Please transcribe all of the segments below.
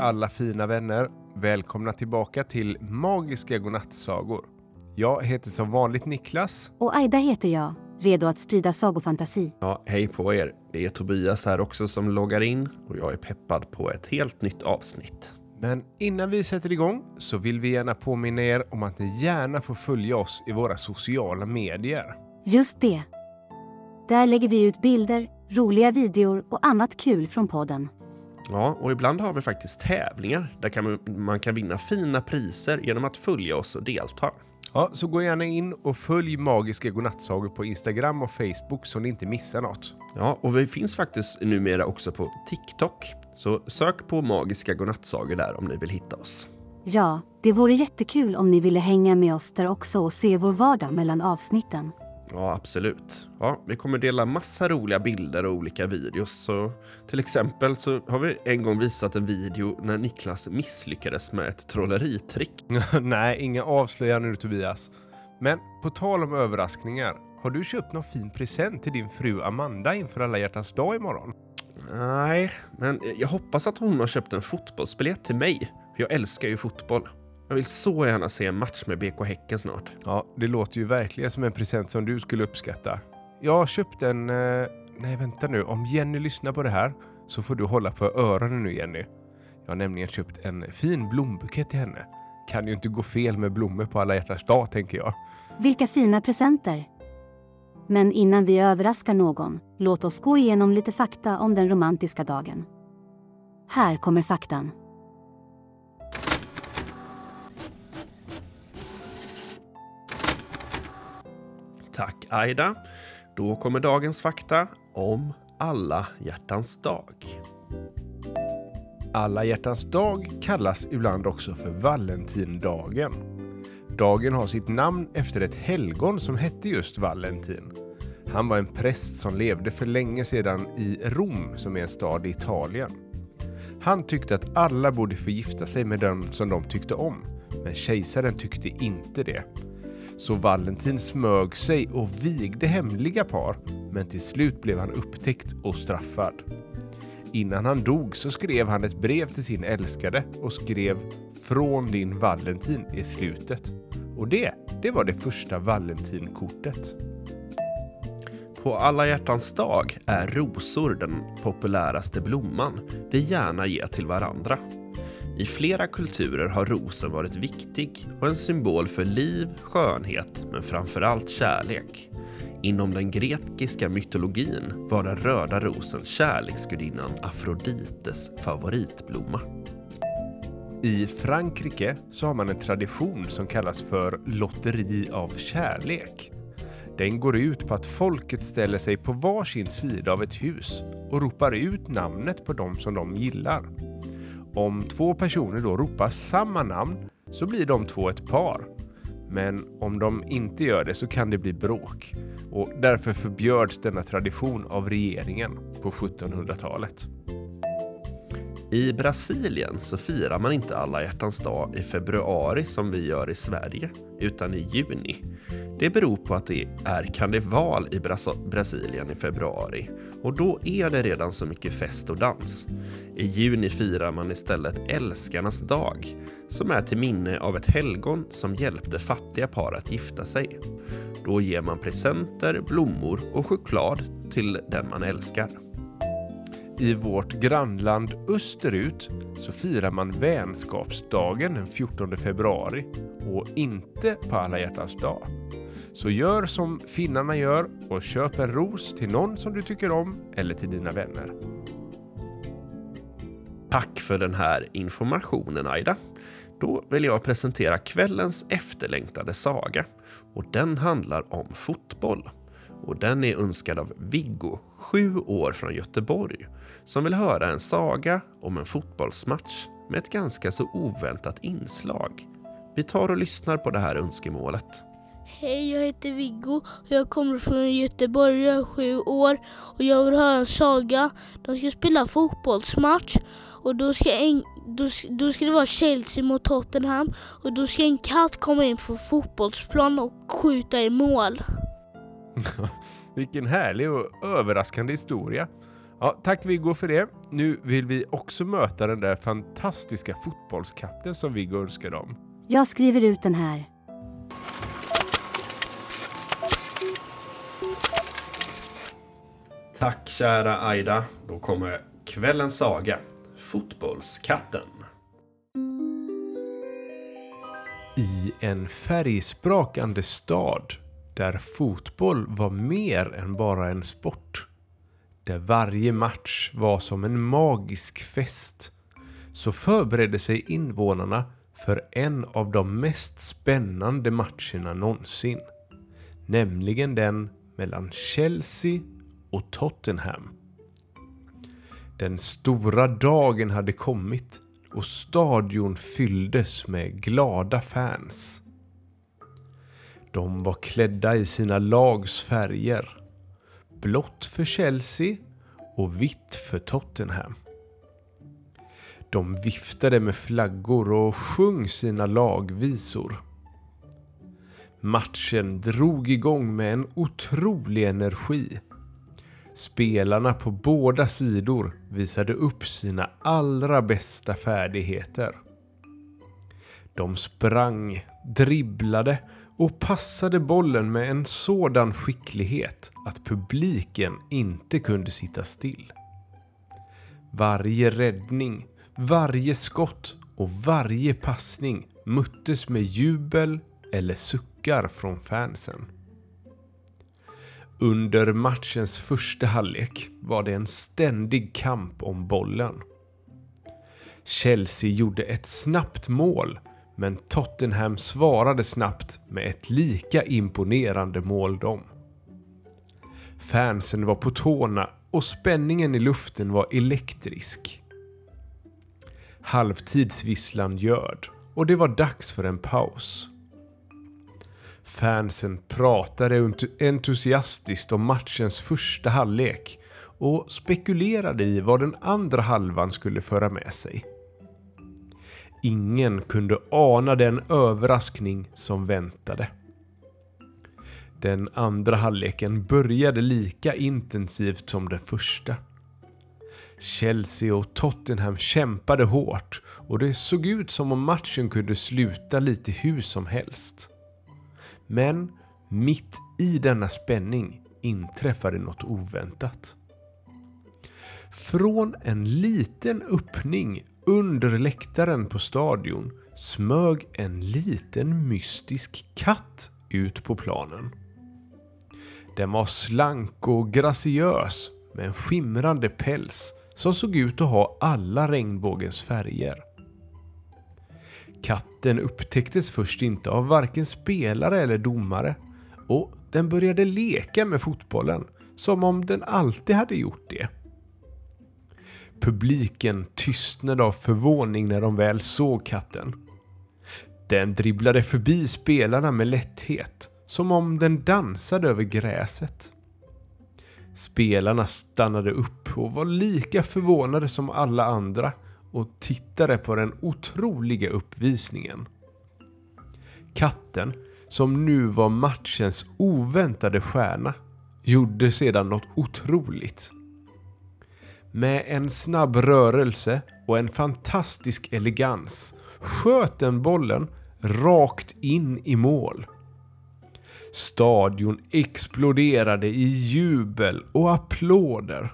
alla fina vänner. Välkomna tillbaka till Magiska godnattsagor. Jag heter som vanligt Niklas. Och Aida heter jag, redo att sprida sagofantasi. Ja, hej på er. Det är Tobias här också som loggar in och jag är peppad på ett helt nytt avsnitt. Men innan vi sätter igång så vill vi gärna påminna er om att ni gärna får följa oss i våra sociala medier. Just det. Där lägger vi ut bilder, roliga videor och annat kul från podden. Ja, och ibland har vi faktiskt tävlingar där kan man, man kan vinna fina priser genom att följa oss och delta. Ja, så gå gärna in och följ Magiska godnattsagor på Instagram och Facebook så ni inte missar något. Ja, och vi finns faktiskt numera också på TikTok. Så sök på Magiska godnattsagor där om ni vill hitta oss. Ja, det vore jättekul om ni ville hänga med oss där också och se vår vardag mellan avsnitten. Ja, absolut. Ja, vi kommer dela massa roliga bilder och olika videos. Så till exempel så har vi en gång visat en video när Niklas misslyckades med ett trolleritrick. Nej, inga avslöjanden nu Tobias. Men på tal om överraskningar, har du köpt någon fin present till din fru Amanda inför alla hjärtans dag imorgon? Nej, men jag hoppas att hon har köpt en fotbollsbiljett till mig. Jag älskar ju fotboll. Jag vill så gärna se en match med BK Häcken snart. Ja, det låter ju verkligen som en present som du skulle uppskatta. Jag har köpt en... Eh, nej, vänta nu. Om Jenny lyssnar på det här så får du hålla på öronen nu, Jenny. Jag har nämligen köpt en fin blombukett till henne. Kan ju inte gå fel med blommor på alla hjärtans dag, tänker jag. Vilka fina presenter! Men innan vi överraskar någon, låt oss gå igenom lite fakta om den romantiska dagen. Här kommer faktan. Tack Aida. Då kommer dagens fakta om alla hjärtans dag. Alla hjärtans dag kallas ibland också för Valentindagen. Dagen har sitt namn efter ett helgon som hette just Valentin. Han var en präst som levde för länge sedan i Rom, som är en stad i Italien. Han tyckte att alla borde få gifta sig med den som de tyckte om, men kejsaren tyckte inte det. Så Valentin smög sig och vigde hemliga par, men till slut blev han upptäckt och straffad. Innan han dog så skrev han ett brev till sin älskade och skrev “Från din Valentin” i slutet. Och det, det var det första Valentinkortet. På alla hjärtans dag är rosor den populäraste blomman vi gärna ger till varandra. I flera kulturer har rosen varit viktig och en symbol för liv, skönhet men framförallt kärlek. Inom den grekiska mytologin var den röda rosen kärleksgudinnan Afrodites favoritblomma. I Frankrike så har man en tradition som kallas för lotteri av kärlek. Den går ut på att folket ställer sig på varsin sida av ett hus och ropar ut namnet på dem som de gillar. Om två personer då ropar samma namn så blir de två ett par. Men om de inte gör det så kan det bli bråk och därför förbjöds denna tradition av regeringen på 1700-talet. I Brasilien så firar man inte alla hjärtans dag i februari som vi gör i Sverige, utan i juni. Det beror på att det är karneval i Bras- Brasilien i februari och då är det redan så mycket fest och dans. I juni firar man istället älskarnas dag som är till minne av ett helgon som hjälpte fattiga par att gifta sig. Då ger man presenter, blommor och choklad till den man älskar. I vårt grannland österut så firar man vänskapsdagen den 14 februari och inte på alla hjärtans dag. Så gör som finnarna gör och köp en ros till någon som du tycker om eller till dina vänner. Tack för den här informationen Aida. Då vill jag presentera kvällens efterlängtade saga och den handlar om fotboll. Och den är önskad av Viggo, sju år från Göteborg, som vill höra en saga om en fotbollsmatch med ett ganska så oväntat inslag. Vi tar och lyssnar på det här önskemålet. Hej, jag heter Viggo och jag kommer från Göteborg, jag är sju år och jag vill höra en saga. De ska spela fotbollsmatch och då ska, en, då, då ska det vara Chelsea mot Tottenham och då ska en katt komma in på fotbollsplan och skjuta i mål. Vilken härlig och överraskande historia. Ja, tack Viggo för det. Nu vill vi också möta den där fantastiska fotbollskatten som Viggo önskade om. Jag skriver ut den här. Tack kära Aida. Då kommer kvällens saga. Fotbollskatten. I en färgsprakande stad där fotboll var mer än bara en sport. Där varje match var som en magisk fest. Så förberedde sig invånarna för en av de mest spännande matcherna någonsin. Nämligen den mellan Chelsea och Tottenham. Den stora dagen hade kommit och stadion fylldes med glada fans. De var klädda i sina lags färger. Blått för Chelsea och vitt för Tottenham. De viftade med flaggor och sjöng sina lagvisor. Matchen drog igång med en otrolig energi. Spelarna på båda sidor visade upp sina allra bästa färdigheter. De sprang, dribblade och passade bollen med en sådan skicklighet att publiken inte kunde sitta still. Varje räddning, varje skott och varje passning möttes med jubel eller suckar från fansen. Under matchens första halvlek var det en ständig kamp om bollen. Chelsea gjorde ett snabbt mål men Tottenham svarade snabbt med ett lika imponerande mål de. Fansen var på tårna och spänningen i luften var elektrisk. Halvtidsvisslan ljöd och det var dags för en paus. Fansen pratade entusiastiskt om matchens första halvlek och spekulerade i vad den andra halvan skulle föra med sig. Ingen kunde ana den överraskning som väntade. Den andra halvleken började lika intensivt som den första. Chelsea och Tottenham kämpade hårt och det såg ut som om matchen kunde sluta lite hur som helst. Men mitt i denna spänning inträffade något oväntat. Från en liten öppning under läktaren på stadion smög en liten mystisk katt ut på planen. Den var slank och graciös med en skimrande päls som såg ut att ha alla regnbågens färger. Katten upptäcktes först inte av varken spelare eller domare och den började leka med fotbollen som om den alltid hade gjort det. Publiken tystnade av förvåning när de väl såg katten. Den dribblade förbi spelarna med lätthet, som om den dansade över gräset. Spelarna stannade upp och var lika förvånade som alla andra och tittade på den otroliga uppvisningen. Katten, som nu var matchens oväntade stjärna, gjorde sedan något otroligt. Med en snabb rörelse och en fantastisk elegans sköt den bollen rakt in i mål. Stadion exploderade i jubel och applåder.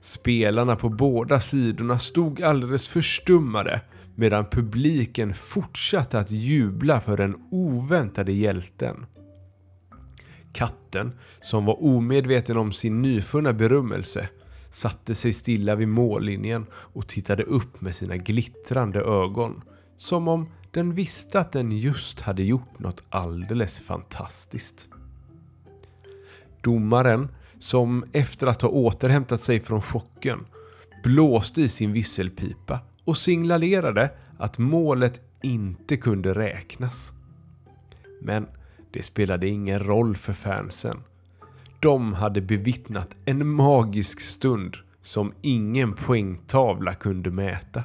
Spelarna på båda sidorna stod alldeles förstummade medan publiken fortsatte att jubla för den oväntade hjälten. Katten, som var omedveten om sin nyfunna berömmelse, satte sig stilla vid mållinjen och tittade upp med sina glittrande ögon. Som om den visste att den just hade gjort något alldeles fantastiskt. Domaren, som efter att ha återhämtat sig från chocken, blåste i sin visselpipa och signalerade att målet inte kunde räknas. Men det spelade ingen roll för fansen. De hade bevittnat en magisk stund som ingen poängtavla kunde mäta.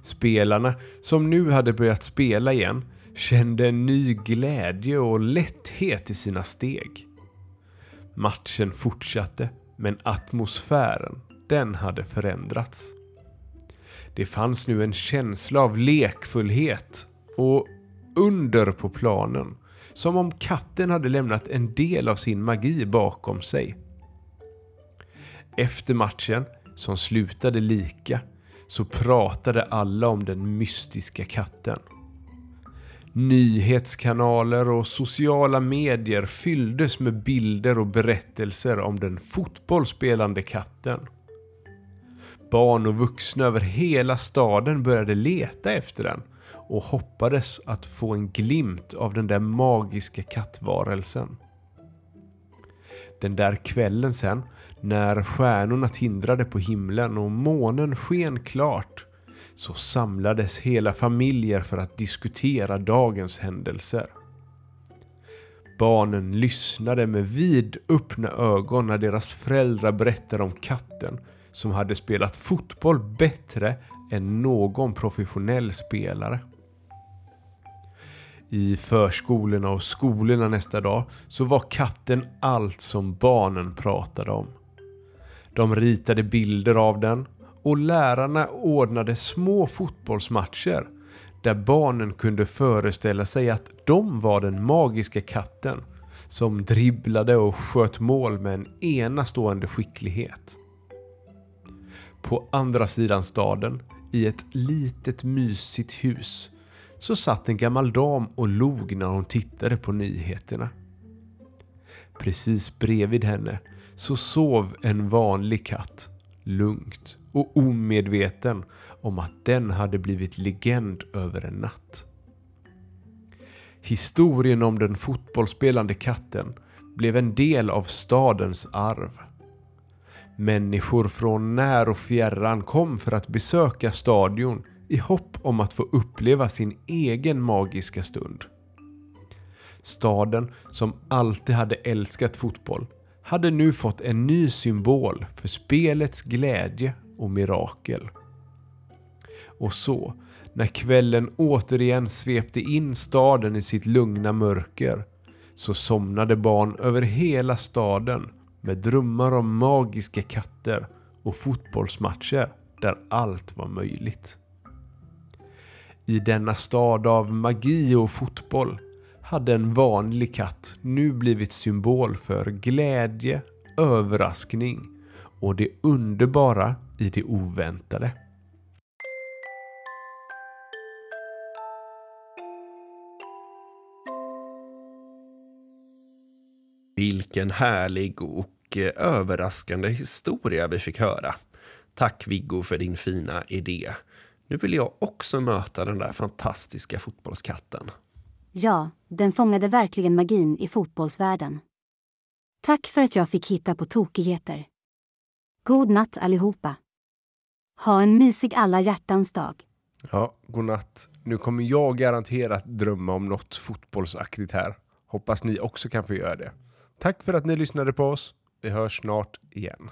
Spelarna, som nu hade börjat spela igen, kände en ny glädje och lätthet i sina steg. Matchen fortsatte Men atmosfären, den hade förändrats. Det fanns nu en känsla av lekfullhet och under på planen. Som om katten hade lämnat en del av sin magi bakom sig. Efter matchen, som slutade lika, så pratade alla om den mystiska katten. Nyhetskanaler och sociala medier fylldes med bilder och berättelser om den fotbollsspelande katten. Barn och vuxna över hela staden började leta efter den och hoppades att få en glimt av den där magiska kattvarelsen. Den där kvällen sen, när stjärnorna tindrade på himlen och månen sken klart, så samlades hela familjer för att diskutera dagens händelser. Barnen lyssnade med vidöppna ögon när deras föräldrar berättade om katten som hade spelat fotboll bättre än någon professionell spelare. I förskolorna och skolorna nästa dag så var katten allt som barnen pratade om. De ritade bilder av den och lärarna ordnade små fotbollsmatcher där barnen kunde föreställa sig att de var den magiska katten som dribblade och sköt mål med en enastående skicklighet. På andra sidan staden, i ett litet mysigt hus, så satt en gammal dam och log när hon tittade på nyheterna. Precis bredvid henne så sov en vanlig katt, lugnt och omedveten om att den hade blivit legend över en natt. Historien om den fotbollsspelande katten blev en del av stadens arv. Människor från när och fjärran kom för att besöka stadion i hopp om att få uppleva sin egen magiska stund. Staden, som alltid hade älskat fotboll, hade nu fått en ny symbol för spelets glädje och mirakel. Och så, när kvällen återigen svepte in staden i sitt lugna mörker, så somnade barn över hela staden med drömmar om magiska katter och fotbollsmatcher där allt var möjligt. I denna stad av magi och fotboll hade en vanlig katt nu blivit symbol för glädje, överraskning och det underbara i det oväntade. Vilken härlig och eh, överraskande historia vi fick höra. Tack Viggo för din fina idé. Nu vill jag också möta den där fantastiska fotbollskatten. Ja, den fångade verkligen magin i fotbollsvärlden. Tack för att jag fick hitta på tokigheter. God natt allihopa. Ha en mysig alla hjärtans dag. Ja, godnatt. Nu kommer jag garanterat drömma om något fotbollsaktigt här. Hoppas ni också kan få göra det. Tack för att ni lyssnade på oss. Vi hörs snart igen.